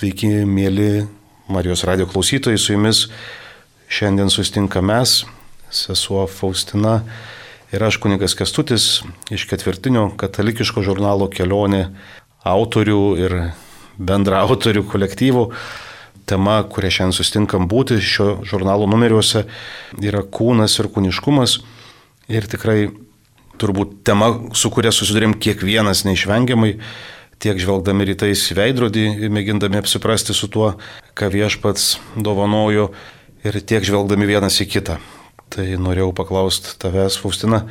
Sveiki, mėly Marijos radio klausytojai, su jumis šiandien sustinka mes, sesuo Faustina ir aš kunigas Kestutis iš ketvirtinio katalikiško žurnalo kelionė autorių ir bendra autorių kolektyvų. Tema, kurią šiandien sustinkam būti šio žurnalo numeriuose, yra kūnas ir kūniškumas. Ir tikrai turbūt tema, su kuria susidurėm kiekvienas neišvengiamai tiek žvelgdami rytais veidrodį, mėgindami apsiprasti su tuo, ką viešpats dovanojo, ir tiek žvelgdami vienas į kitą. Tai norėjau paklausti tavęs, Faustina,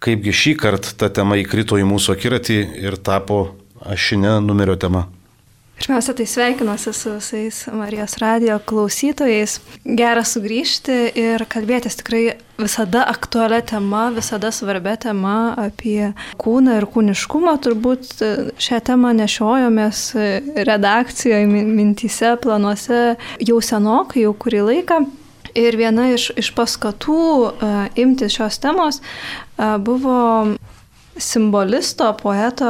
kaipgi šį kartą ta tema įkrito į mūsų akiratį ir tapo ašinė numerio tema. Pirmiausia, tai sveikinuosi su visais Marijos radio klausytojais. Gera sugrįžti ir kalbėtis tikrai visada aktualią temą, visada svarbia tema apie kūną ir kūniškumą. Turbūt šią temą nešiojomės redakcijoje, mintyse, planuose jau senokai, jau kurį laiką. Ir viena iš, iš paskatų uh, imtis šios temos uh, buvo simbolisto, poeto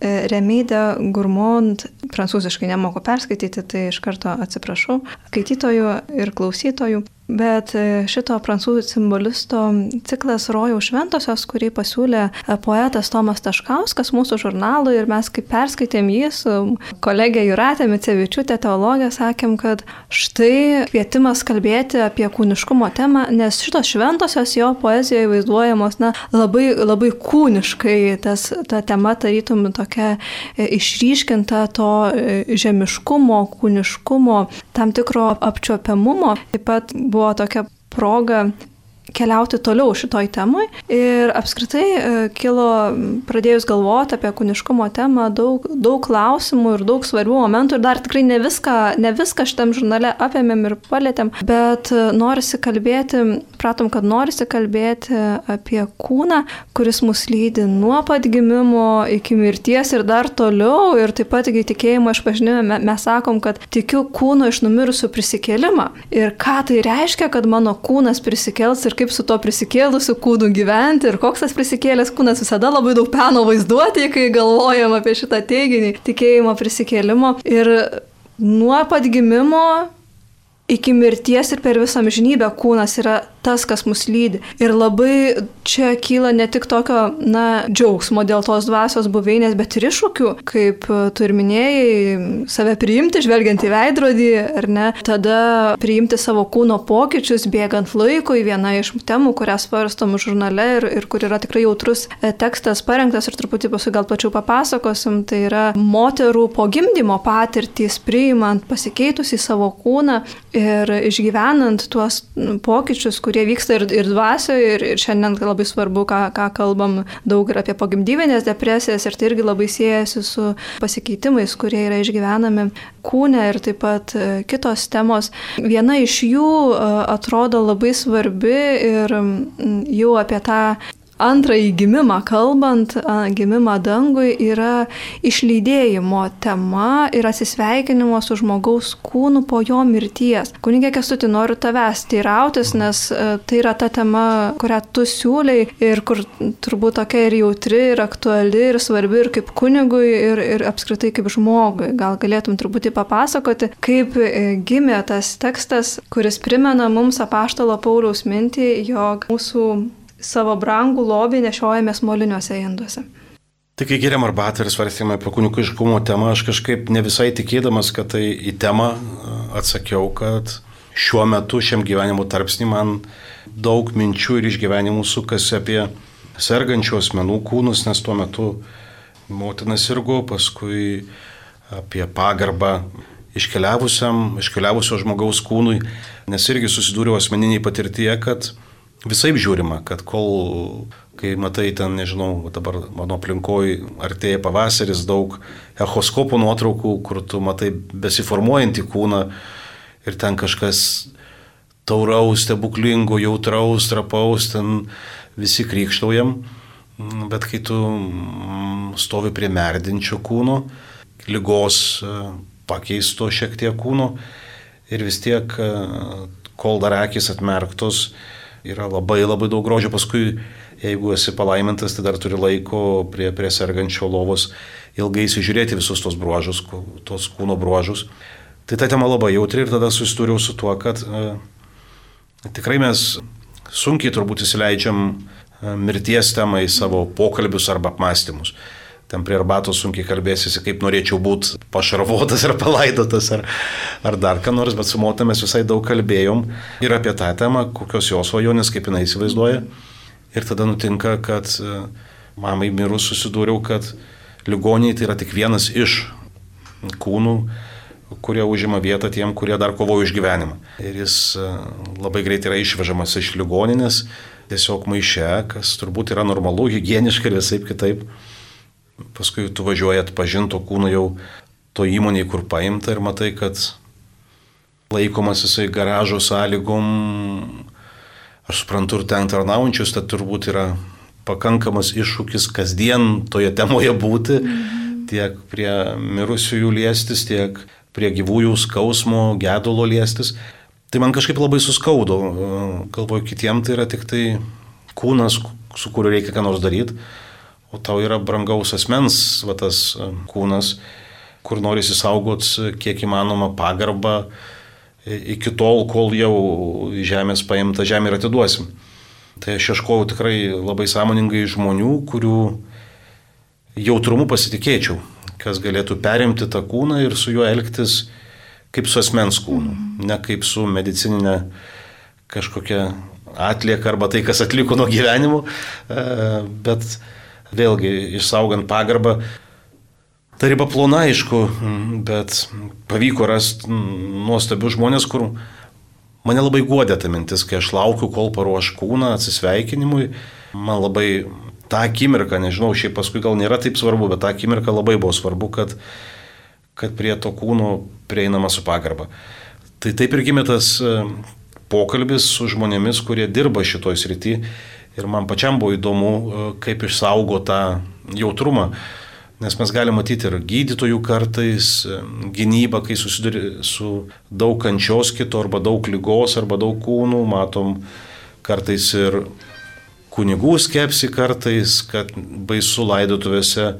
e, Remyde Gourmand, prancūziškai nemoku perskaityti, tai iš karto atsiprašau, skaitytojų ir klausytojų, Bet e, šito prancūzų simbolisto ciklas Rojaus šventosios, kurį pasiūlė e, poetas Tomas Taškauskas mūsų žurnalui ir mes kaip perskaitėm jį su kolegė Juratė Micevičiūtė teologija, sakėm, kad štai kvietimas kalbėti apie kūniškumo temą, nes šitos šventosios jo poezijoje vaizduojamos na, labai, labai kūniškai, tas, ta tema tarytum tokia e, išryškinta to žemiškumo, kūniškumo, tam tikro apčiopiamumo. Taip pat buvo tokia proga keliauti toliau šitoj temai. Ir apskritai e, kilo, pradėjus galvoti apie kūniškumo temą, daug, daug klausimų ir daug svarbių momentų. Ir dar tikrai ne viską, ne viską šitam žurnale apėmėm ir palėtėm, bet e, norisi kalbėti, pratom, kad norisi kalbėti apie kūną, kuris mus lydi nuo pat gimimo iki mirties ir dar toliau. Ir taip pat iki tikėjimo išpažinime mes sakom, kad tikiu kūno iš numirusių prisikėlimą. Ir ką tai reiškia, kad mano kūnas prisikels ir ir kaip su to prisikėlusiu kūnu gyventi ir koks tas prisikėlęs kūnas visada labai daug peno vaizduoti, kai galvojam apie šitą teiginį tikėjimo prisikėlimo. Ir nuo pat gimimo iki mirties ir per visą amžinybę kūnas yra tas, kas mus lydi. Ir labai čia kyla ne tik tokio, na, džiaugsmo dėl tos dvasios buveinės, bet ir iššūkių, kaip tu ir minėjai, save priimti, žvelgiant į veidrodį, ar ne, tada priimti savo kūno pokyčius, bėgant laikui, viena iš temų, kurią svarstom žurnale ir, ir kur yra tikrai jautrus e, tekstas parengtas ir truputį paskui gal plačiau papasakosim, tai yra moterų po gimdymo patirtys, priimant pasikeitusi savo kūną ir išgyvenant tuos pokyčius, kurie vyksta ir, ir dvasioje, ir, ir šiandien labai svarbu, ką, ką kalbam daug ir apie pogimdyvinės depresijas, ir tai irgi labai siejasi su pasikeitimais, kurie yra išgyvenami kūne ir taip pat e, kitos temos. Viena iš jų e, atrodo labai svarbi ir jau apie tą antrąjį gimimą kalbant, gimimą dangui yra išlydėjimo tema ir atsisveikinimo su žmogaus kūnu po jo mirties. Kunigė Kestuti, noriu tavęs teirautis, nes tai yra ta tema, kurią tu siūliai ir kur turbūt tokia ir jautri, ir aktuali, ir svarbi, ir kaip kunigui, ir, ir apskritai kaip žmogui. Gal galėtum truputį papasakoti, kaip e, gimė tas tekstas, kuris primena mums apaštalo Pauliaus mintį, jog mūsų savo brangų lobį nešiojamės moliniuose induose. Tik kai geriam arbatą ir svarstėme apie kunikiškumo temą, aš kažkaip ne visai tikėdamas, kad tai į temą atsakiau, kad šiuo metu, šiam gyvenimo tarpsnį man daug minčių ir išgyvenimų sukasi apie sergančių asmenų kūnus, nes tuo metu motina sirgo, paskui apie pagarbą iškeliavusiam, iškeliavusio žmogaus kūnui, nes irgi susidūriau asmeniniai patirtyje, kad visai žiūrima, kad kol, kai matai ten, nežinau, dabar mano aplinkoje artėja pavasaris, daug echoskopų nuotraukų, kur tu matai besiformuojantį kūną ir ten kažkas tauraus, stebuklingo, jautraus, trapaus, ten visi krikštaujam. Bet kai tu mm, stovi prie merdinčio kūno, lygos e, pakeisto šiek tiek kūno ir vis tiek, e, kol dar akis atmerktos, yra labai labai daug grožio, paskui jeigu esi palaimintas, tai dar turi laiko prie, prie sergančio lovos ilgai įsižiūrėti visus tos bruožus, tos kūno bruožus. Tai ta tema labai jautri ir tada susidūriau su tuo, kad e, tikrai mes sunkiai turbūt įsileidžiam e, mirties temą į savo pokalbius arba apmąstymus. Ten prie arbatos sunkiai kalbėsiesi, kaip norėčiau būti pašarvotas ar palaidotas ar, ar dar ką nors, bet su motina mes visai daug kalbėjom ir apie tą temą, kokios jos svajonės, kaip jinai įsivaizduoja. Ir tada nutinka, kad e, mamai mirus susidūriau, kad ligoniai tai yra tik vienas iš kūnų, kurie užima vietą tiem, kurie dar kovoja už gyvenimą. Ir jis e, labai greitai yra išvežamas iš ligoninės, tiesiog maiše, kas turbūt yra normalu, hygieniška ir visai kitaip. Paskui tu važiuoji atpažinto kūno jau to įmonėje, kur paimta ir matai, kad laikomas jisai garažo sąlygom, aš suprantu ir ten tarnaujančius, tai turbūt yra pakankamas iššūkis kasdien toje temoje būti, tiek prie mirusiųjų liestis, tiek prie gyvųjų skausmo, gedulo liestis. Tai man kažkaip labai suskaudo. Galvoju, kitiem tai yra tik tai kūnas, su kuriuo reikia ką nors daryti, o tau yra brangaus asmens va, tas kūnas, kur nori įsisaugot kiek įmanoma pagarbą iki tol, kol jau žemės paimta žemė ir atiduosim. Tai aš ieškojau tikrai labai sąmoningai žmonių, kurių jautrumu pasitikėčiau kas galėtų perimti tą kūną ir su juo elgtis kaip su asmens kūnu, mhm. ne kaip su medicininė kažkokia atlieka arba tai, kas atliko nuo gyvenimo, e, bet vėlgi išsaugant pagarbą. Ta riba plona, aišku, bet pavyko rasti nuostabius žmonės, kur mane labai godė ta mintis, kai aš laukiu, kol paruoš kūną atsisveikinimui. Man labai tą akimirką, nežinau, šiaip paskui gal nėra taip svarbu, bet tą akimirką labai buvo svarbu, kad, kad prie to kūno prieinama su pagarba. Tai taip ir gimė tas e, pokalbis su žmonėmis, kurie dirba šitoj srity ir man pačiam buvo įdomu, e, kaip išsaugo tą jautrumą. Nes mes galime matyti ir gydytojų kartais e, gynybą, kai susiduri su daug kančios kito, arba daug lygos, arba daug kūnų, matom kartais ir kunigų skepsi kartais, kad baisu laidotuvėse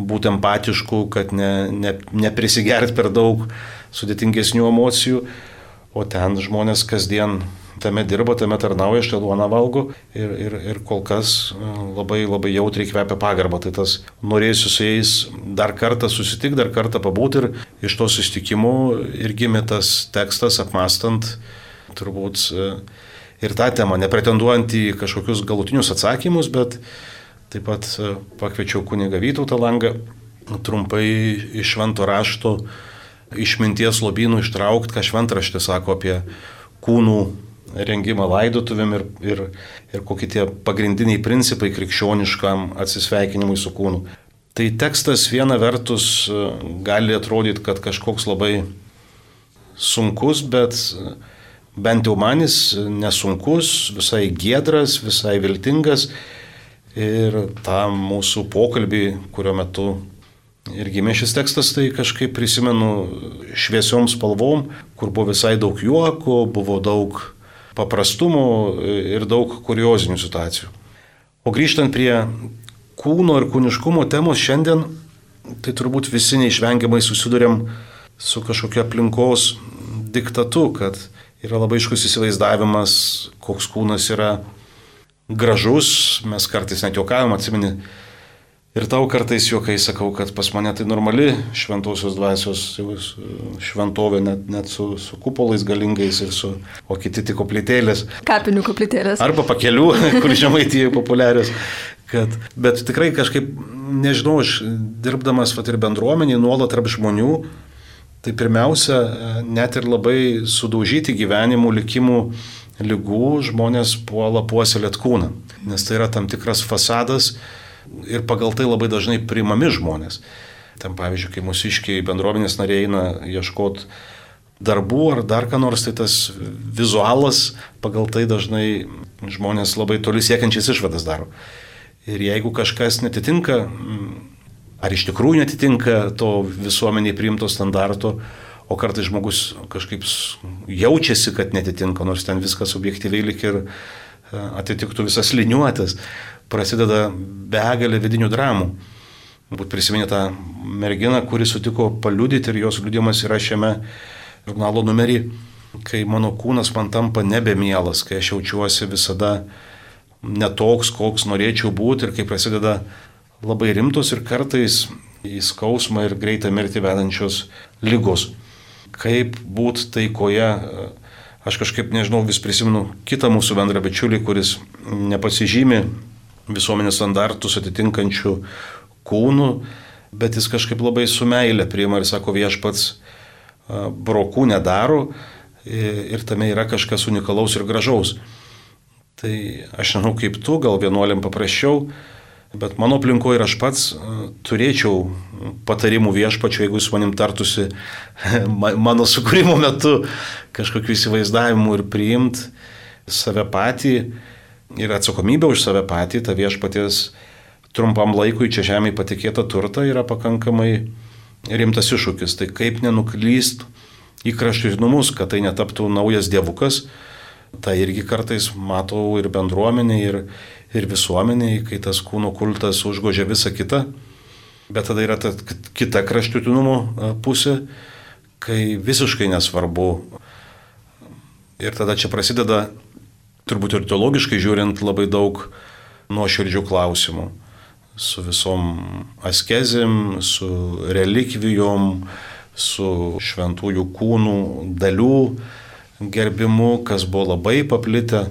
būti empatišku, kad ne, ne, neprisigert per daug sudėtingesnių emocijų, o ten žmonės kasdien tame dirba, tame tarnauja, štai duoną valgo ir, ir, ir kol kas e, labai labai jautriai kvepia pagarbą. Tai tas norėsiu su jais dar kartą susitikti, dar kartą pabūti ir iš to susitikimų ir gimė tas tekstas apmastant turbūt e, ir tą temą, nepretenduojant į kažkokius galutinius atsakymus, bet taip pat e, pakviečiau kuniga Vytautą Langą trumpai iš švento rašto išminties lobynų ištraukti, ką šventraštė sako apie kūnų rengimą laidotuvėm ir, ir, ir kokie tie pagrindiniai principai krikščioniškam atsisveikinimui su kūnu. Tai tekstas viena vertus e, gali atrodyti, kad kažkoks labai sunkus, bet bent jau manis nesunkus, visai giedras, visai viltingas. Ir tą mūsų pokalbį, kurio metu ir gimė šis tekstas, tai kažkaip prisimenu šviesiom spalvom, kur buvo visai daug juoko, buvo daug paprastumo ir daug kuriozinių situacijų. O grįžtant prie kūno ir kūniškumo temos šiandien, tai turbūt visi neišvengiamai susidurėm su kažkokia aplinkos diktatu, kad yra labai iškus įsivaizdavimas, koks kūnas yra gražus, mes kartais net juokavom, atsimeni. Ir tau kartais juokai sakau, kad pas mane tai normali šventosios dvasios šventovė, net, net su, su kupolais galingais ir su, o kiti tik koplytėlės. Kapinių koplytėlės. Arba pakelių, kur žemaitėje populiarios. Kad, bet tikrai kažkaip, nežinau, aš dirbdamas vat, ir bendruomenį, nuolat tarp žmonių, Tai pirmiausia, net ir labai sudaužyti gyvenimų, likimų lygų žmonės puola puoselėt kūną, nes tai yra tam tikras fasadas ir pagal tai labai dažnai priimami žmonės. Tam pavyzdžiui, kai mūsų iškiai bendruomenės nariai eina ieškoti darbų ar dar ką nors, tai tas vizualas pagal tai dažnai žmonės labai toli siekiančias išvadas daro. Ir jeigu kažkas netitinka ar iš tikrųjų netitinka to visuomeniai priimto standarto, o kartais žmogus kažkaip jaučiasi, kad netitinka, nors ten viskas objektyviai lik ir e, atitiktų visas liniuotės, prasideda begalė vidinių dramų. Būt prisiminė tą merginą, kuri sutiko paliudyti ir jos liudimas yra šiame žurnalo numerį, kai mano kūnas man tampa nebemielas, kai aš jaučiuosi visada netoks, koks norėčiau būti ir kai prasideda labai rimtos ir kartais į skausmą ir greitą mirtį vedančios lygos. Kaip būti taikoje, aš kažkaip nežinau, vis prisimenu kitą mūsų bendrą bičiulį, kuris nepasižymi visuomenės standartus atitinkančių kūnų, bet jis kažkaip labai su meilė priima ir sako viešpats brokų nedaro ir tame yra kažkas unikalaus ir gražaus. Tai aš žinau kaip tu, gal vienuoliam paprasčiau, bet mano aplinkoje ir aš pats turėčiau patarimų viešpačio, jeigu jis manim tartusi mano sukūrimo metu kažkokiu įsivaizdavimu ir priimt save patį ir atsakomybę už save patį, ta viešpaties trumpam laikui čia žemėje patikėta turta yra pakankamai rimtas iššūkis. Tai kaip nenuklyst į kraštutinumus, kad tai netaptų naujas dievukas. Tai irgi kartais matau ir bendruomenė, ir, ir visuomenė, kai tas kūno kultas užgožia visą kitą. Bet tada yra ta kita kraštutinumo pusė, kai visiškai nesvarbu. Ir tada čia prasideda, turbūt ir teologiškai žiūrint, labai daug nuoširdžių klausimų su visom askezėm, su relikvijom, su šventųjų kūnų dalių gerbimu, kas buvo labai paplitę.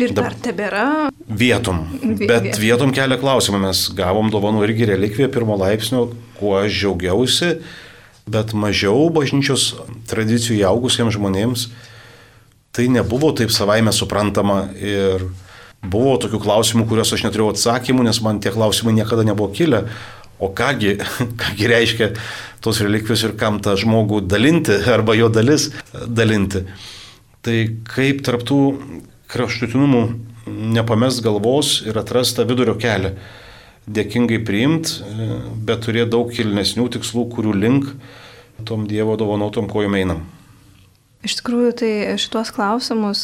Ir dar tebėra. Vietom. Bet vietom kelia klausimą. Mes gavom dovanų irgi relikviją pirmo laipsnio, kuo aš džiaugiausi, bet mažiau bažnyčios tradicijų augusiems žmonėms tai nebuvo taip savaime suprantama ir Buvo tokių klausimų, kuriuos aš neturėjau atsakymų, nes man tie klausimai niekada nebuvo kilę. O kągi, kągi reiškia tos relikvijos ir kam tą žmogų dalinti arba jo dalis dalinti. Tai kaip tarptų kraštutinumų nepamest galvos ir atrast tą vidurio kelią. Dėkingai priimt, bet turėti daug kilnesnių tikslų, kurių link tom Dievo dovanotom kojom einam. Iš tikrųjų, tai šitos klausimus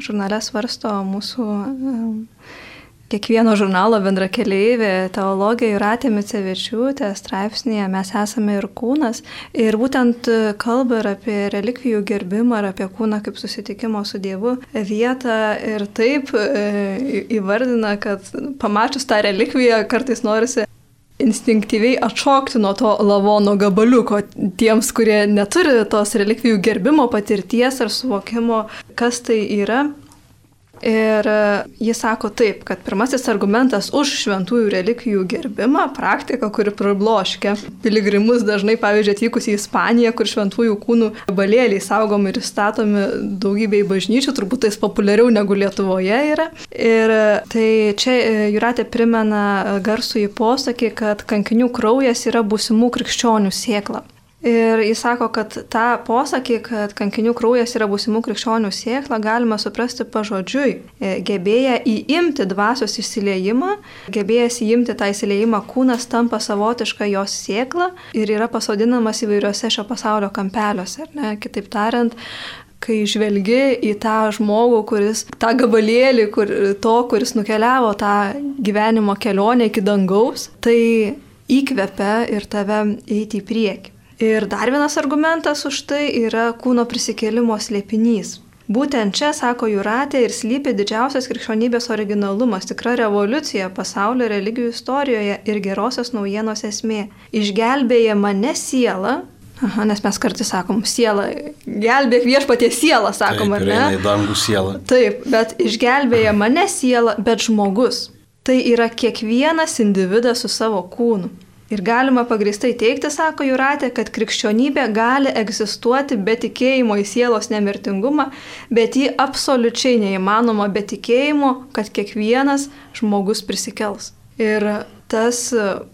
žurnale svarsto mūsų kiekvieno žurnalo bendrakeleivė, teologija Juratė Micevičiūtė straipsnėje Mes esame ir kūnas. Ir būtent kalba ir apie relikvijų gerbimą, ir apie kūną kaip susitikimo su Dievu vietą. Ir taip e, įvardina, kad pamačius tą relikviją kartais norisi instinktyviai atšokti nuo to lavono gabaliuko tiems, kurie neturi tos relikvijų gerbimo patirties ar suvokimo, kas tai yra. Ir e, jis sako taip, kad pirmasis argumentas už šventųjų relikvijų gerbimą - praktika, kuri prabloškia piligrimus dažnai, pavyzdžiui, atvykus į Ispaniją, kur šventųjų kūnų balėliai saugomi ir statomi daugybei bažnyčių, turbūt tais populiariau negu Lietuvoje yra. Ir e, tai čia e, Juratė primena garsų į posakį, kad kankinių kraujas yra būsimų krikščionių sėkla. Ir jis sako, kad tą posakį, kad kankinių kraujas yra būsimų krikščionių sėkla, galima suprasti pažodžiui. E, gebėję įimti dvasios įsileimą, gebėjęs įimti tą įsileimą, kūnas tampa savotiška jos sėkla ir yra pasodinamas įvairiuose šio pasaulio kampeliuose. Kitaip tariant, kai žvelgi į tą žmogų, kuris, tą gabalėlį kur, to, kuris nukeliavo tą gyvenimo kelionę iki dangaus, tai įkvepia ir tave eiti į priekį. Ir dar vienas argumentas už tai yra kūno prisikėlimo slėpinys. Būtent čia, sako Juratė, ir slypi didžiausias krikščionybės originalumas, tikra revoliucija pasaulio religijų istorijoje ir gerosios naujienos esmė. Išgelbėja mane siela, Aha, nes mes kartais sakom, siela, gelbėk viešpatie sielą, sakom, Taip, ar ne? Į dangų sielą. Taip, bet išgelbėja mane siela, bet žmogus. Tai yra kiekvienas individas su savo kūnu. Ir galima pagristai teikti, sako Juratė, kad krikščionybė gali egzistuoti be tikėjimo į sielos nemirtingumą, bet jį absoliučiai neįmanoma be tikėjimo, kad kiekvienas žmogus prisikels. Ir tas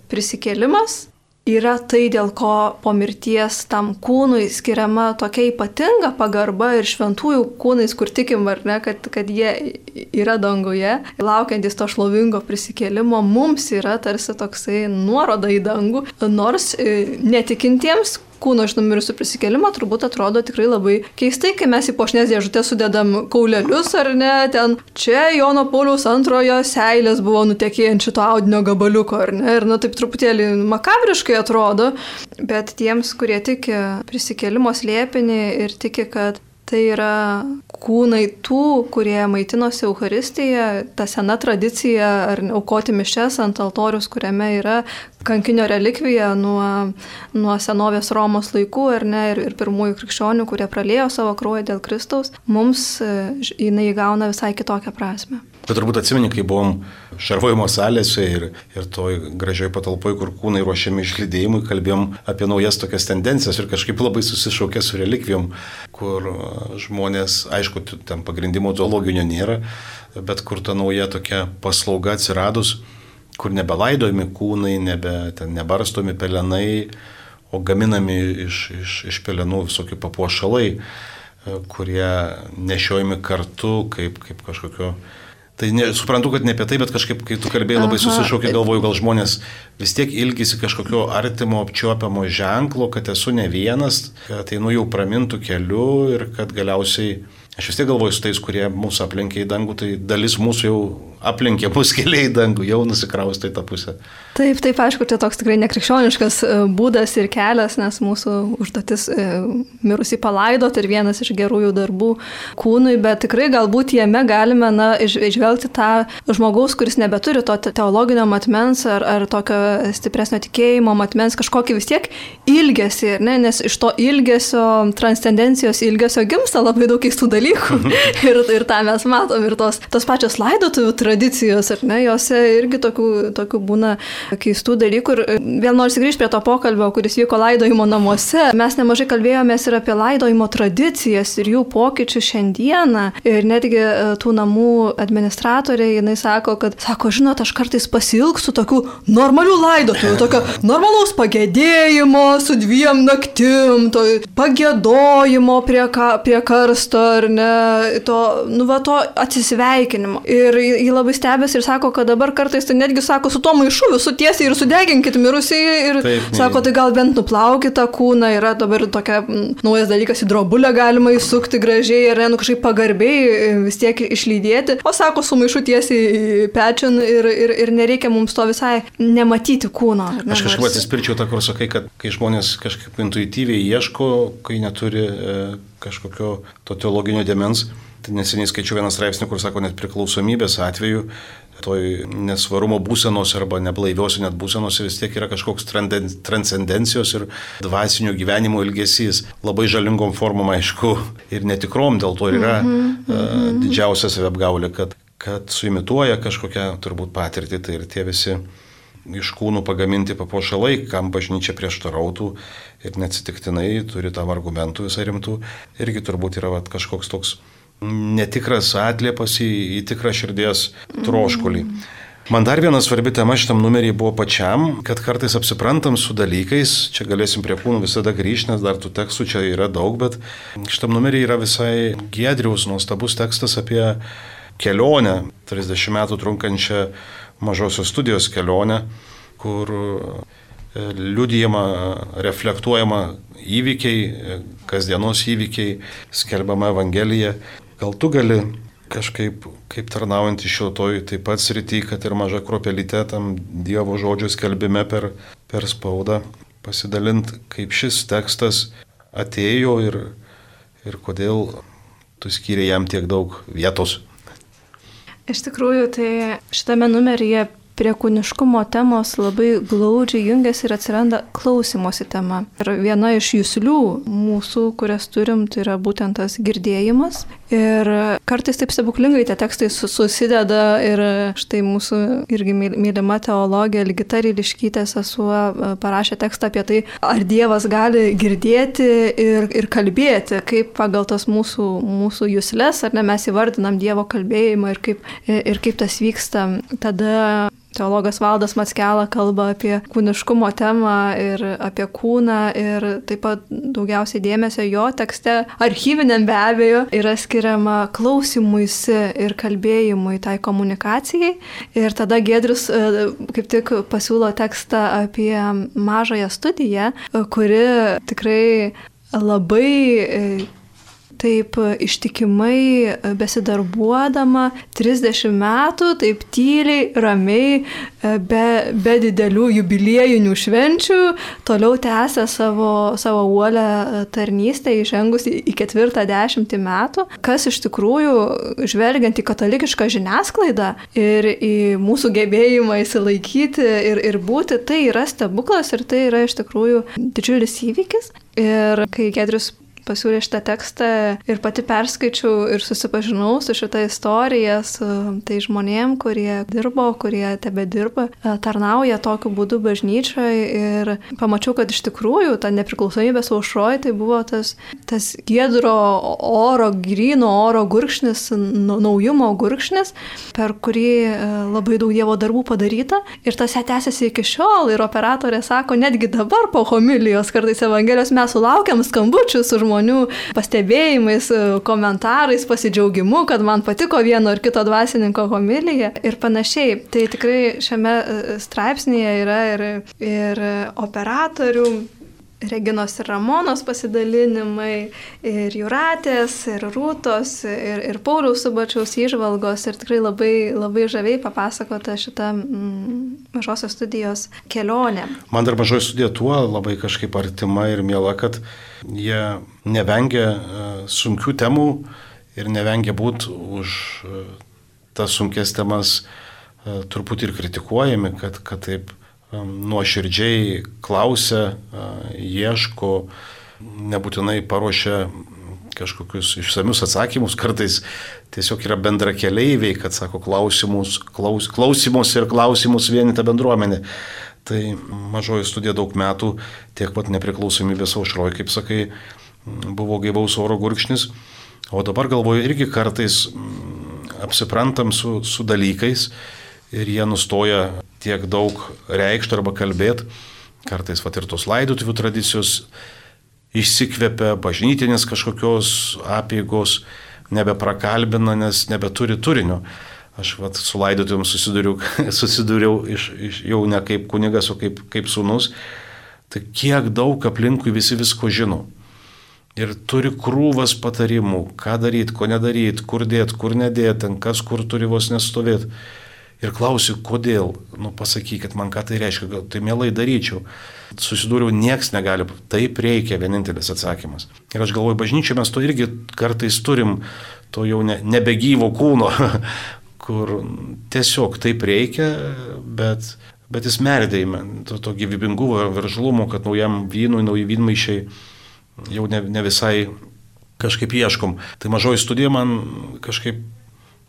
prisikėlimas yra tai, dėl ko po mirties tam kūnui skiriama tokia ypatinga pagarba ir šventųjų kūnais, kur tikim, ar ne, kad, kad jie yra danguje, laukiantis to šlovingo prisikėlimo, mums yra tarsi toksai nuoroda į dangų, nors e, netikintiems kūno iš numirusių prisikelimą, turbūt atrodo tikrai labai keistai, kai mes į pošnės dėžutę sudedam kaulelius ar ne, ten čia Jono Pauliaus antrojo seilės buvo nutekėjant šito audinio gabaliuko, ar ne, ir nu taip truputėlį makabriškai atrodo, bet tiems, kurie tiki prisikelimo slėpinį ir tiki, kad Tai yra kūnai tų, kurie maitinosi Euharistiją, ta sena tradicija ar aukoti mišes ant altorius, kuriame yra kankinio relikvija nuo, nuo senovės Romos laikų ar ne, ir, ir pirmųjų krikščionių, kurie pralėjo savo kraują dėl Kristaus, mums e, jinai įgauna visai kitokią prasme. Bet turbūt atsimeni, kai buvom šarvojimo salėse ir, ir toj gražioj patalpoj, kur kūnai ruošiami išlydėjimui, kalbėjom apie naujas tokias tendencijas ir kažkaip labai susišaukė su relikvijom, kur žmonės, aišku, ten pagrindimo zoologinio nėra, bet kur ta nauja tokia paslauga atsiradus, kur nebelaidojami kūnai, nebe, ten nebarstomi pelenai, o gaminami iš, iš, iš pelenų visokie papuošalai, kurie nešiojami kartu kaip, kaip kažkokio Tai ne, suprantu, kad ne apie tai, bet kažkaip, kai tu kalbėjai, labai susišaukė, galvoju, gal žmonės vis tiek ilgisi kažkokio artimo apčiopiamo ženklo, kad esu ne vienas, kad einu jau pramintų keliu ir kad galiausiai Aš vis tiek galvoju su tais, kurie mūsų aplenkė į dangų, tai dalis mūsų jau aplenkė mus keliai dangų, jau nusikraustai tą pusę. Taip, taip, aišku, čia toks tikrai nekrikščioniškas e, būdas ir kelias, nes mūsų užduotis e, mirusį palaidot ir vienas iš gerųjų darbų kūnui, bet tikrai galbūt jame galime na, išvelgti tą žmogaus, kuris nebeturi to teologinio matmens ar, ar tokio stipresnio tikėjimo matmens, kažkokį vis tiek ilgesį, ne? nes iš to ilgesio, transcendencijos ilgesio gimsta labai daug keistų dalykų dalykų. ir, ir tą mes matom. Ir tos, tos pačios laidotuvių tradicijos, ar ne, jose irgi tokių, tokių būna keistų dalykų. Ir vėl noriu grįžti prie to pokalbio, kuris vyko laidojimo namuose. Mes nemažai kalbėjomės ir apie laidojimo tradicijas ir jų pokyčius šiandieną. Ir netgi e, tų namų administratoriai, jinai sako, kad, sako, žinot, aš kartais pasilgsiu tokių normalių laidotuvių, tokio normalaus pagėdėjimo su dviem naktim, to pagėdojimo prie, ka, prie karsto ar ne, to, nu, va, to atsisveikinimo. Ir jį labai stebės ir sako, kad dabar kartais tai netgi sako, su tuo maišu visų tiesiai ir sudeginkit mirusiai ir Taip, sako, tai gal bent nuplaukit tą kūną, yra dabar tokia m, naujas dalykas, į drobulę galima įsukti gražiai ir nu, kažkaip pagarbiai e, vis tiek išlydėti. O sako, su maišu tiesiai pečian ir, ir, ir nereikia mums to visai nematyti kūno. Ne, Aš kažkaip atsispirčiau tą, kur sakai, kad kai žmonės kažkaip intuityviai ieško, kai neturi e, kažkokio to teologinio demens. Neseniai skaičiu vieną straipsnį, kur sako, net priklausomybės atveju toj nesvarumo būsenos arba neblaivios net būsenos vis tiek yra kažkoks transcendencijos ir dvasinio gyvenimo ilgesys. Labai žalingom formom, aišku, ir netikrom, dėl to yra mm -hmm. didžiausia savapgaulė, kad, kad suimituoja kažkokią turbūt patirtį, tai ir tie visi iš kūnų pagaminti papuošalai, kam bažnyčia prieštarautų ir neatsitiktinai turi tam argumentų visai rimtų, irgi turbūt yra vat, kažkoks toks netikras atliepas į, į tikrą širdies troškulį. Mm. Man dar viena svarbi tema šitam numerį buvo pačiam, kad kartais apsiprantam su dalykais, čia galėsim prie kūnų visada grįžti, nes dar tų tekstų čia yra daug, bet šitam numerį yra visai gedriaus nuostabus tekstas apie kelionę, 30 metų trunkančią mažosios studijos kelionę, kur e, liudijama, reflektuojama įvykiai, e, kasdienos įvykiai, skelbiama Evangelija. Gal tu gali kažkaip, kaip tarnaujant iš šiotoj taip pat srity, kad ir maža kropelytė tam Dievo žodžio skelbime per, per spaudą, pasidalint, kaip šis tekstas atėjo ir, ir kodėl tu skyrė jam tiek daug vietos. Iš tikrųjų, tai šitame numeryje prie kūniškumo temos labai glaudžiai jungiasi ir atsiranda klausimosi tema. Ir viena iš jūslių mūsų, kurias turim, tai yra būtent tas girdėjimas. Ir kartais taip stebuklingai tie tekstai susideda ir štai mūsų irgi mylima teologija Ligita Ryliškytė sesuo e, parašė tekstą apie tai, ar Dievas gali girdėti ir, ir kalbėti, kaip pagal tas mūsų, mūsų jūslės, ar ne mes įvardinam Dievo kalbėjimą ir kaip, ir kaip tas vyksta. Tada teologas Valdas Matskela kalba apie kūniškumo temą ir apie kūną ir taip pat daugiausiai dėmesio jo tekste, archyviniam be abejo, yra skiriama klausimuisi ir kalbėjimui tai komunikacijai. Ir tada Gedrius e, kaip tik pasiūlo tekstą apie mažąją studiją, kuri tikrai labai e, taip e, ištikimai e, besidarbuodama 30 metų, taip tyliai, ramiai, e, be, be didelių jubiliejinių švenčių, toliau tęsia savo, savo uolę tarnystę, įžengus į, ketvirtą dešimtį metų, kas iš tikrųjų, žvelgiant į katalikišką žiniasklaidą ir į mūsų gebėjimą įsilaikyti ir, ir būti, tai yra stebuklas ir tai yra iš tikrųjų didžiulis įvykis. Ir kai Gedrius pasiūlė šitą tekstą ir pati perskaičiau ir susipažinau su šitą istoriją, su tai žmonėm, kurie dirbo, kurie tebe dirba, e, tarnauja tokiu būdu bažnyčioje ir pamačiau, kad iš tikrųjų ta nepriklausomybės aušroji tai buvo tas, tas giedro oro, grino oro gurkšnis, naujumo gurkšnis, per kurį e, labai daug Dievo darbų padaryta. Ir tas tęsiasi iki šiol ir operatorė sako, netgi dabar po homilijos kartais Evangelijos mes sulaukiam skambučių su žmonėmis žmonių pastebėjimais, komentarais, pasidžiaugimu, kad man patiko vieno ar kito dvasininko homilija ir panašiai. Tai tikrai šiame e, straipsnėje yra ir, ir operatorių Reginos ir Ramonos pasidalinimai, ir Juratės, ir Rūtos, ir, ir Pauliaus subačiaus įžvalgos, ir tikrai labai, labai žaviai papasakota šita mm, mažosios studijos kelionė. Man dar mažoji studija tuo labai kažkaip artima ir miela, kad jie nevengia e, sunkių temų ir nevengia būti už e, tas sunkes temas e, truputį ir kritikuojami, kad, kad taip nuoširdžiai klausia, ieško, nebūtinai paruošia kažkokius išsamius atsakymus, kartais tiesiog yra bendra keliaiviai, kad sako klausimus, klaus, klausimus ir klausimus vienita bendruomenė. Tai mažoji studija daug metų, tiek pat nepriklausomybės aušroji, kaip sakai, buvo gaivaus oro gurkšnis, o dabar galvoju irgi kartais apsiprantam su, su dalykais ir jie nustoja tiek daug reikšti arba kalbėti. Kartais vat ir tos laidotuvių tradicijos išsikvepia, bažnytinės kažkokios apėgos nebeprakalbina, nes nebeturi turinio. Aš vat, su laidotuvėm susidūriau iš, iš, jau ne kaip kunigas, o kaip, kaip sunus. Tai kiek daug aplinkui visi visko žino. Ir turi krūvas patarimų, ką daryti, ko nedaryti, kur dėti, kur nedėti, kas kur turi vos nestovėti ir klausiu, kodėl, nu pasakykit man, ką tai reiškia, gal tai mielai daryčiau. Susidūriau, nieks negali, taip reikia, vienintelis atsakymas. Ir aš galvoju, bažnyčia mes to irgi kartais turim, to jau ne, nebegyvo kūno, kur tiesiog taip reikia, bet, bet jis merdėjime, to, to gyvybingumo veržlumo, kad naujam vynui, nauji vynmaišiai jau ne, ne visai kažkaip ieškom. Tai mažoji studija man kažkaip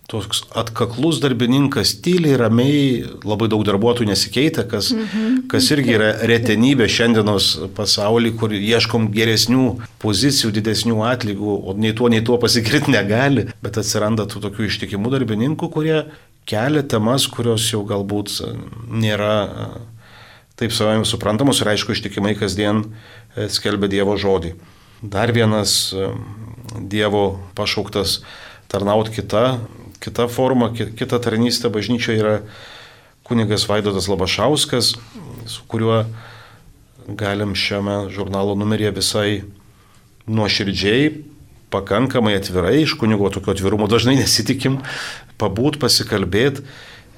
toks atkaklus darbininkas, tyliai, ramiai, labai daug darbuotojų nesikeitė, kas, mhm. kas irgi yra retenybė šiandienos pasaulyje, kur ieškom geresnių pozicijų, didesnių atlygų, o nei tuo, nei tuo pasikirti negali, bet atsiranda tų tokių ištikimų darbininkų, kurie kelia temas, kurios jau galbūt nėra taip savai suprantamos ir aišku ištikimai kasdien e, skelbia Dievo žodį. Dar vienas Dievo pašauktas tarnauti kita kita forma, kita tarnystė bažnyčioje yra kunigas Vaidotas Labašauskas, su kuriuo galim šiame žurnalo numeryje visai nuoširdžiai, pakankamai atvirai, iš kunigo tokio atvirumo dažnai nesitikim, pabūt, pasikalbėti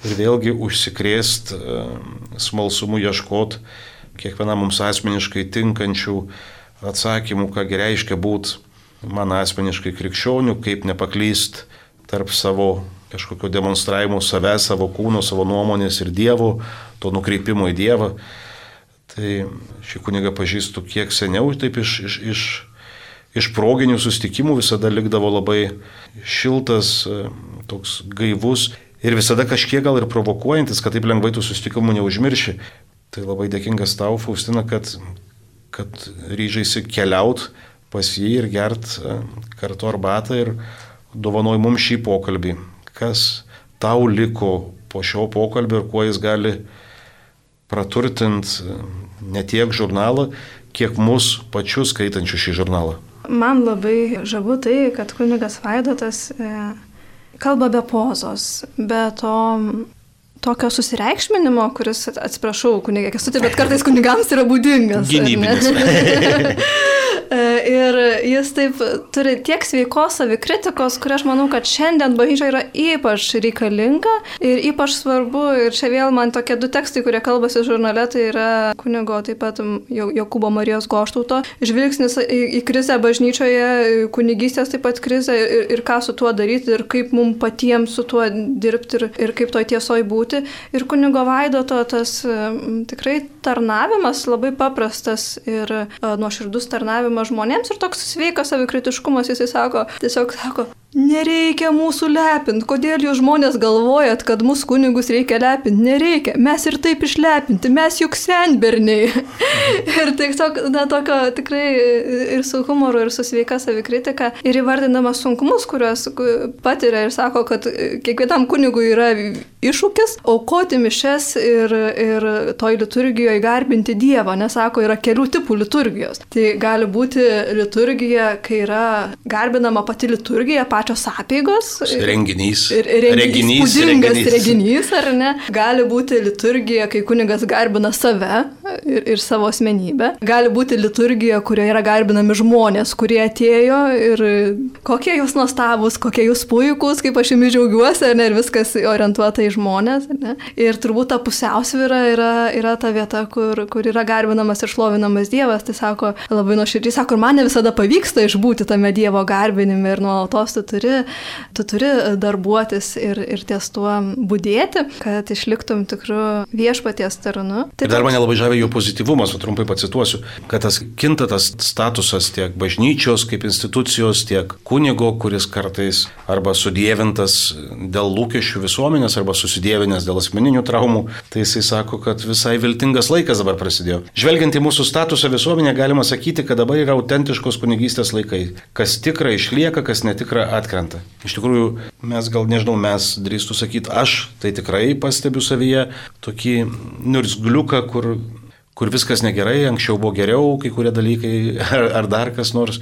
ir vėlgi užsikrėst e, smalsumu ieškoti kiekvienam mums asmeniškai tinkančių atsakymų, ką reiškia būti man asmeniškai krikščionių, kaip nepaklyst tarp savo kažkokio demonstravimo savęs, savo kūno, savo nuomonės ir Dievo, to nukreipimo į Dievą. Tai šį kunigą pažįstu kiek seniau, taip iš, iš, iš, iš proginių sustikimų visada likdavo labai šiltas, toks gaivus ir visada kažkiek gal ir provokuojantis, kad taip lengvai tų sustikimų neužmirši. Tai labai dėkingas tau, Faustina, kad, kad ryžaisi keliaut pas jį ir gert kartu arbatą ir dovanoj mums šį pokalbį, kas tau liko po šio pokalbio ir kuo jis gali praturtinti ne tiek žurnalą, kiek mus pačius skaitančių šį žurnalą. Man labai žavu tai, kad kunigas Vaidotas e, kalba be pozos, be to tokio susireikšminimo, kuris, atsiprašau, kunigė Kesutė, bet kartais kunigams yra būdingas. Gynybinis. E, ir jis taip turi tiek sveikos savikritikos, kur aš manau, kad šiandien bažnyčia yra ypač reikalinga ir ypač svarbu. Ir čia vėl man tokie du tekstai, kurie kalbasi žurnale, tai yra kunigo taip pat Jokūbo Marijos Goštauto žvilgsnis į, į krizę bažnyčioje, kunigystės taip pat krizę ir, ir ką su tuo daryti ir kaip mums patiems su tuo dirbti ir, ir kaip toj tiesoje būti. Ir kunigo Vaidoto tas tikrai tarnavimas labai paprastas ir nuoširdus tarnavimas artimas žmonėms ir toks sveikas savikritiškumas, jisai sako, tiesiog sako, Nereikia mūsų lepinti. Kodėl jūs žmonės galvojat, kad mūsų kunigus reikia lepinti? Nereikia. Mes ir taip išlepinti. Mes juk senberniai. ir tiesiog, na, tokio tikrai ir su humoru, ir su sveika savikritika. Ir įvardinamas sunkumus, kuriuos patiria ir sako, kad kiekvienam kunigui yra iššūkis aukoti mišes ir, ir toj liturgijoje garbinti Dievą. Nesako, yra kelių tipų liturgijos. Tai gali būti liturgija, kai yra garbinama pati liturgija, pačios apėgos. Renginys. Ir renginys. Renginys, renginys, ar ne? Gali būti liturgija, kai kunigas garbina save ir, ir savo asmenybę. Gali būti liturgija, kurioje yra garbinami žmonės, kurie atėjo ir kokie jūs nuostabus, kokie jūs puikūs, kaip aš jumi džiaugiuosi, ar ne, ir viskas orientuota į žmonės. Ir turbūt ta pusiausvyra yra, yra ta vieta, kur, kur yra garbinamas ir šlovinamas Dievas. Tai sako labai nuoširdžiai, sako, man ne visada pavyksta išbūti tame Dievo garbinime ir nuolatos tu turi, tu turi darbuotis ir, ir ties tuo būdėti, kad išliktum tikrų viešpaties tarnu. Tai ir dar mane labai žavė jų pozityvumas, o trumpai pacituosiu, kad tas kinta tas statusas tiek bažnyčios kaip institucijos, tiek kunigo, kuris kartais arba sudėvintas dėl lūkesčių visuomenės, arba susidėvinęs dėl asmeninių traumų, tai jisai sako, kad visai viltingas laikas dabar prasidėjo. Žvelgiant į mūsų statusą visuomenė, galima sakyti, kad dabar yra autentiškos kunigystės laikai. Kas tikra išlieka, kas netikra atkrenta. Iš tikrųjų, mes gal nežinau, mes drįstų sakyti, aš tai tikrai pastebiu savyje tokį nursgliuką, kur, kur viskas negerai, anksčiau buvo geriau, kai kurie dalykai ar, ar dar kas nors.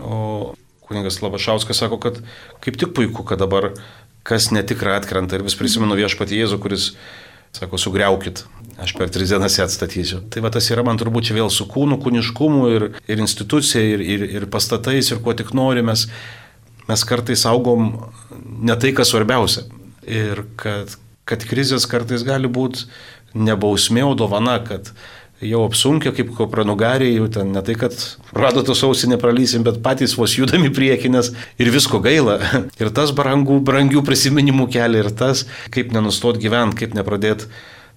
O kuningas Labašauskas sako, kad kaip tik puiku, kad dabar kas netikra atkrenta ir vis prisimenu viešpatį Jėzų, kuris sako, sugriaukit, aš per tris dienas ją atstatysiu. Tai va tas yra man turbūt čia vėl su kūnu, kūniškumu ir, ir institucija, ir, ir, ir pastatais, ir kuo tik norimės mes kartais augom ne tai, kas svarbiausia. Ir kad, kad krizės kartais gali būti nebausmė, o dovana, kad jau apsunkia kaip kopranugariai, jau ten ne tai, kad radotų sausį nepralysim, bet patys vos judami priekinės ir visko gaila. Ir tas brangų, brangių prisiminimų kelia, ir tas, kaip nenustot gyventi, kaip nepradėti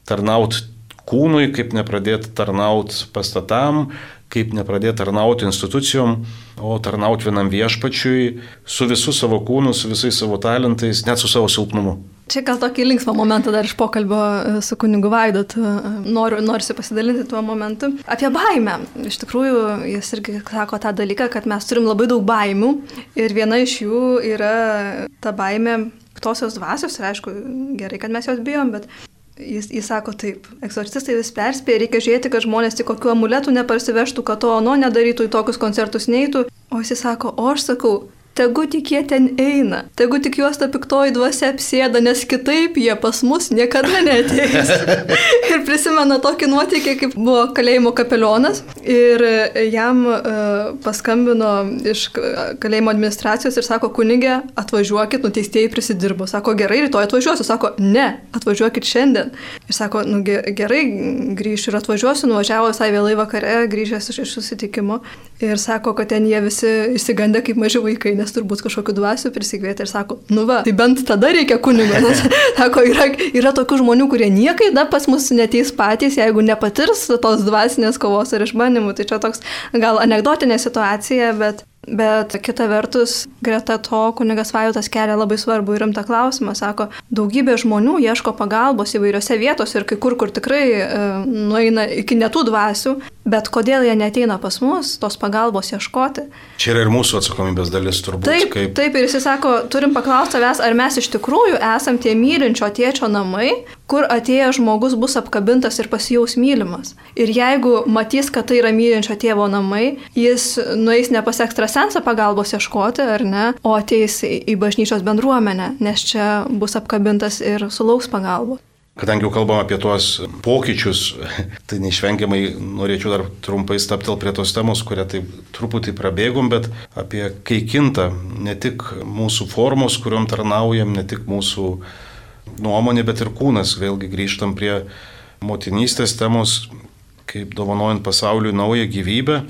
tarnauti kūnui, kaip nepradėti tarnauti pastatam, kaip nepradėti tarnauti institucijom, o tarnauti vienam viešpačiui su visų savo kūnu, su visais savo talentais, net su savo silpnumu. Čia gal tokį linksmą momentą dar iš pokalbio e, su kunigu Vaidot e, noriu, norisi pasidalinti tuo momentu. Apie baimę. Iš tikrųjų, jis irgi sako tą dalyką, kad mes turim labai daug baimių ir viena iš jų yra ta baimė piktosios dvasios ir aišku, gerai, kad mes jos bijom, bet Jis, jis sako taip, eksorcistai vis perspėja, reikia žiūrėti, kad žmonės tik kokiu amuletu neparsivežtų, kad to ano nedarytų, į tokius koncertus neitų. O jis sako, o aš sakau, Tegu tik jie ten eina, tegu tik juos ta piktoji dvasia apsėda, nes kitaip jie pas mus niekada neteis. ir prisimena tokį nuotykį, kaip buvo kalėjimo kapelionas ir jam uh, paskambino iš kalėjimo administracijos ir sako, kunigė, atvažiuokit, nuteistieji prisidirbo. Sako, gerai, rytoj atvažiuosiu. Sako, ne, atvažiuokit šiandien. Ir sako, nu gerai, grįšiu ir atvažiuosiu, nuvažiavo visai vėlai vakare, grįžęs iš, iš susitikimo. Ir sako, kad ten jie visi įsigandę kaip maži vaikai nes turbūt kažkokiu dvasiu prisikvietė ir sako, nu va, tai bent tada reikia kunigo. Nes, sako, yra, yra tokių žmonių, kurie niekada pas mus neteis patys, jeigu nepatirs tos dvasinės kovos ar išbandymų. Tai čia toks gal anegdotinė situacija, bet Bet kita vertus, greta to kunigas Vajotas kelia labai svarbu ir rimtą klausimą. Sako, daugybė žmonių ieško pagalbos įvairiose vietose ir kai kur, kur tikrai e, nueina iki netų dvasių, Bet kodėl jie neteina pas mus tos pagalbos ieškoti? Čia yra ir mūsų atsakomybės dalis turbūt. Taip, kaip... taip ir jis sako, turim paklausti savęs, ar mes iš tikrųjų esam tie mylinčio tėčio namai, kur atėjęs žmogus bus apkabintas ir pasijaus mylimas. Ir jeigu matys, kad tai yra mylinčio tėvo namai, jis nueis ne pas ekstrasensą pagalbos ieškoti, ar ne, o ateis į bažnyčios bendruomenę, nes čia bus apkabintas ir sulauks pagalbos. Kadangi jau kalbam apie tuos pokyčius, tai neišvengiamai norėčiau dar trumpai staptel prie tos temos, kurią taip truputį prabėgom, bet apie kai kinta ne tik mūsų formos, kuriuom tarnaujam, ne tik mūsų nuomonė, bet ir kūnas. Vėlgi grįžtam prie motinystės temos, kaip dovanojant pasauliui naują gyvybę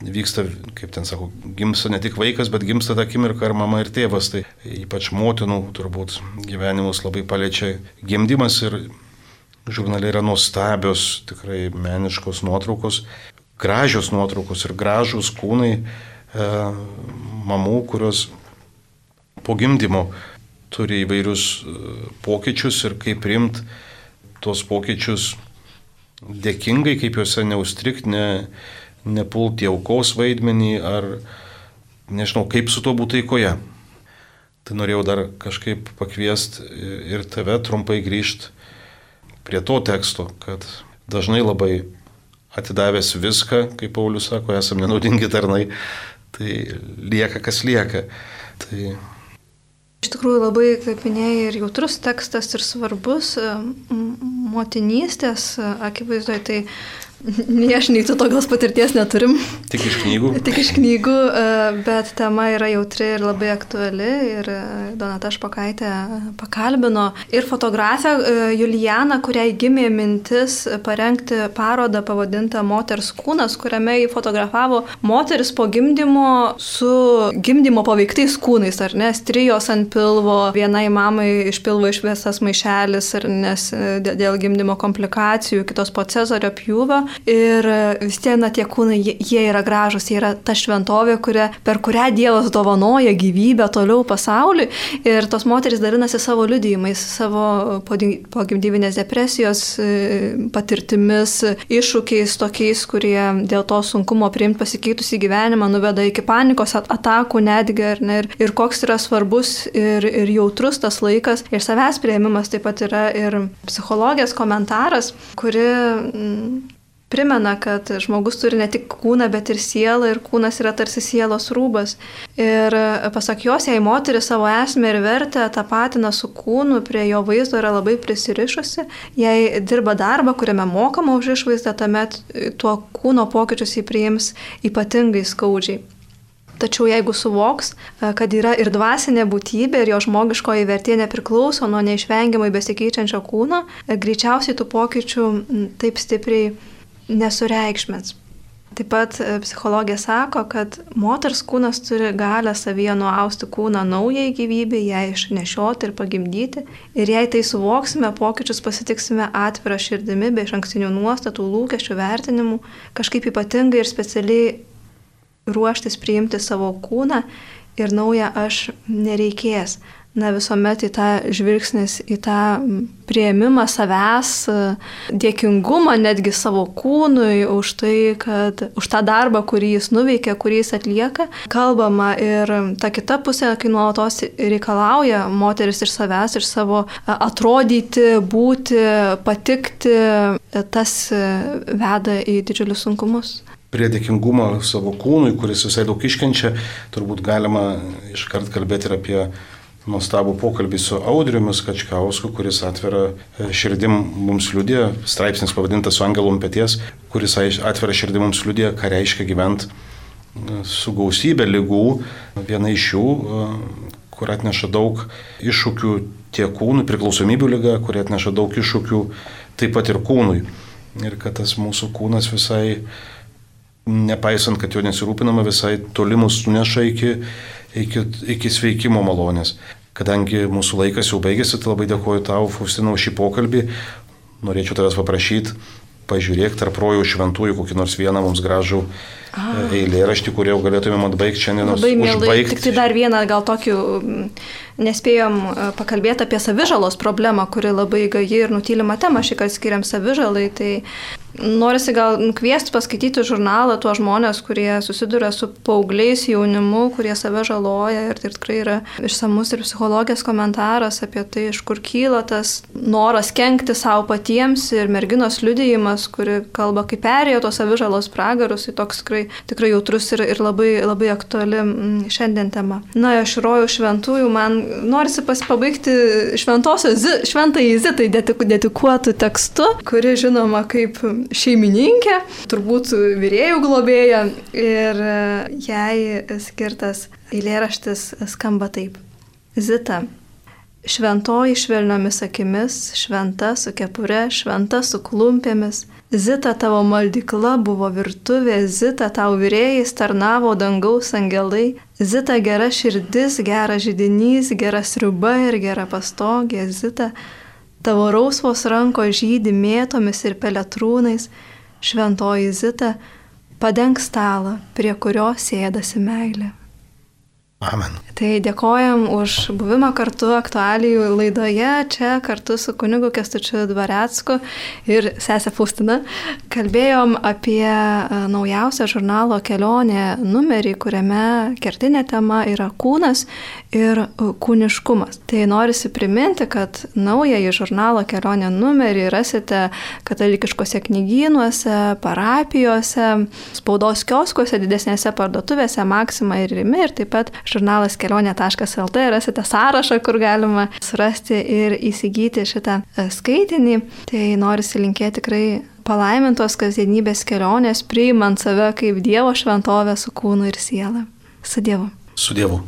vyksta, kaip ten sako, gimsta ne tik vaikas, bet gimsta tą akimirką ir mama ir tėvas. Tai ypač motinų turbūt gyvenimus labai paliečia gimdymas ir žurnale yra nuostabios, tikrai meniškos nuotraukos, gražios nuotraukos ir gražus kūnai e, mamų, kurios po gimdymo turi įvairius e, pokyčius ir kaip priimti tuos pokyčius dėkingai, kaip juose neustrikti, ne, nepulti aukos vaidmenį ar nežinau, kaip su tuo būtų taikoje. Tai norėjau dar kažkaip pakviesti ir tave trumpai grįžti prie to teksto, kad dažnai labai atidavęs viską, kaip Paulius sako, esame nenaudingi tarnai, tai lieka kas lieka. Tai Iš tikrųjų labai, kaip minėjai, ir jautrus tekstas, ir svarbus motinystės akivaizdoje, tai Nei aš, nei tu tokios patirties neturim. Tik iš knygų. Tik iš knygų, e, bet tema yra jautri ir labai aktuali. Ir e, Donata Špakaitė pakalbino ir fotografę e, Julianą, kuriai gimė mintis parengti parodą pavadintą Moters kūnas, kuriame jį fotografavo moteris po gimdymo su gimdymo paveiktais kūnais, ar ne, strijos ant pilvo, vienai mamai iš pilvo išvestas maišelis, ar nes dėl gimdymo komplikacijų, kitos po cezario pjūvio ir vis tiek, na, tie kūnai, jie yra gražus, jie yra ta šventovė, kuria, per kurią Dievas dovanoja gyvybę toliau pasauliui. Ir tos moteris dalinasi savo liudijimais, savo pogimdyvinės depresijos e, patirtimis, iššūkiais tokiais, kurie dėl to sunkumo priimti pasikeitusi gyvenimą nuveda iki panikos atakų netgi, ne, ir, ir koks yra svarbus ir, ir jautrus tas laikas. Ir savęs prieimimas taip pat yra ir psichologijos komentaras, kuri primena, kad žmogus turi ne tik kūną, bet ir sielą ir kūnas yra tarsi sielos rūbas. Ir pasak jos, jei moteris savo esmę ir vertę tapatina su kūnu, prie jo vaizdo yra labai prisirišusi, jei dirba darbą, kuriame mokama už išvaizdą, tuomet tuo kūno pokyčius jį priims ypatingai skaudžiai. Tačiau jeigu suvoks, kad yra ir dvasinė būtybė ir jo žmogiškoji vertė nepriklauso nuo neišvengiamai besikeičiančio kūno, greičiausiai tų pokyčių taip stipriai nesureikšmins. Taip pat e, psichologija sako, kad moters kūnas turi galę savyje nuausti kūną naujai gyvybei, ją išnešioti ir pagimdyti. Ir jei tai suvoksime, pokyčius pasitiksime atvirą širdimi, be iš ankstinių nuostatų, lūkesčių, vertinimų, kažkaip ypatingai ir specialiai ruoštis priimti savo kūną ir naują aš nereikės na visuomet į tą žvilgsnis, į tą prieimimą savęs, dėkingumą netgi savo kūnui už tai, kad už tą darbą, kurį jis nuveikia, kurį jis atlieka, kalbama ir ta kita pusė, kai nuolatos reikalauja moteris iš savęs, iš savo atrodyti, būti, patikti, tas veda į didžiulius sunkumus. Prie dėkingumo savo kūnui, kuris visai daug iškenčia, turbūt galima iškart kalbėti ir apie nuostabų pokalbį su Audriumis Kačkausku, kuris atvira e, širdim mums liudė, straipsnis pavadintas su angelų pėties, kuris atvira širdim mums liudė, ką reiškia gyventi e, su gausybė lygų. Viena iš jų, e, kur atneša daug iššūkių tiek kūnui, priklausomybių lyga, kuri atneša daug iššūkių taip pat ir kūnui. Ir kad tas mūsų kūnas visai, nepaisant, kad jo nesirūpinama, visai toli mus nuneša iki iki, iki sveikimo malonės. Kadangi mūsų laikas jau baigėsi, tai labai dėkoju tau, Faustinau, šį pokalbį. Norėčiau tavęs paprašyti, pažiūrėk tarp rojų šventųjų kokį nors vieną mums gražų. Eilėraštį, kurį jau galėtumėm atbaigti šiandien. Labai mielai. Tik tai dar vieną gal tokių, nespėjom e, pakalbėti apie savižalos problemą, kuri labai gaji ir nutylima tema, šį kartą skiriam savižalai. Tai Norisi gal kviesti paskaityti žurnalą tuos žmonės, kurie susiduria su paaugliais, jaunimu, kurie save žaloja ir tai tikrai yra išsamus ir psichologijos komentaras apie tai, iš kur kyla tas noras kenkti savo patiems ir merginos liudijimas, kuri kalba, kaip perėjo tos savižalos pragarus, tai toks tikrai, tikrai jautrus ir, ir labai, labai aktuali mm, šiandien tema. Na, aš rojau šventųjų, man norisi pasipabaigti šventosios, šventai Zitai dedikuotų tekstu, kuri žinoma kaip šeimininkė, turbūt vyrėjų globėja ir jai skirtas eilėraštis skamba taip. Zita. Šventoji švelniomis akimis, šventa su kepure, šventa su klumpėmis. Zita tavo maldykla buvo virtuvė, Zita tau vyrėjais tarnavo dangaus angelai, Zita gera širdis, gera žydinys, gera sriuba ir gera pastogė, Zita Tavo rausvos rankos žydi mėtomis ir peletrūnais, šventoji zita, padeng stalą, prie kurio sėdasi meilė. Amen. Tai dėkojam už buvimą kartu aktualijų laidoje, čia kartu su kunigu Kestučiu Dvarecku ir sesė Faustina. Kalbėjom apie e, naujausią žurnalo kelionė numerį, kuriame kertinė tema yra kūnas ir e, kūniškumas. Tai norisi priminti, kad naująjį žurnalo kelionė numerį rasite katalikiškose knygynuose, parapijose, spaudos kioskuose, didesnėse parduotuvėse, Maksima ir Rimi ir taip pat žurnalas kelionė.lt rasite sąrašą, kur galima surasti ir įsigyti šitą e, skaitinį. Tai norisi linkėti tikrai palaimintos kasdienybės kelionės, priimant save kaip Dievo šventovę su kūnu ir siela. Su Dievu. Su Dievu.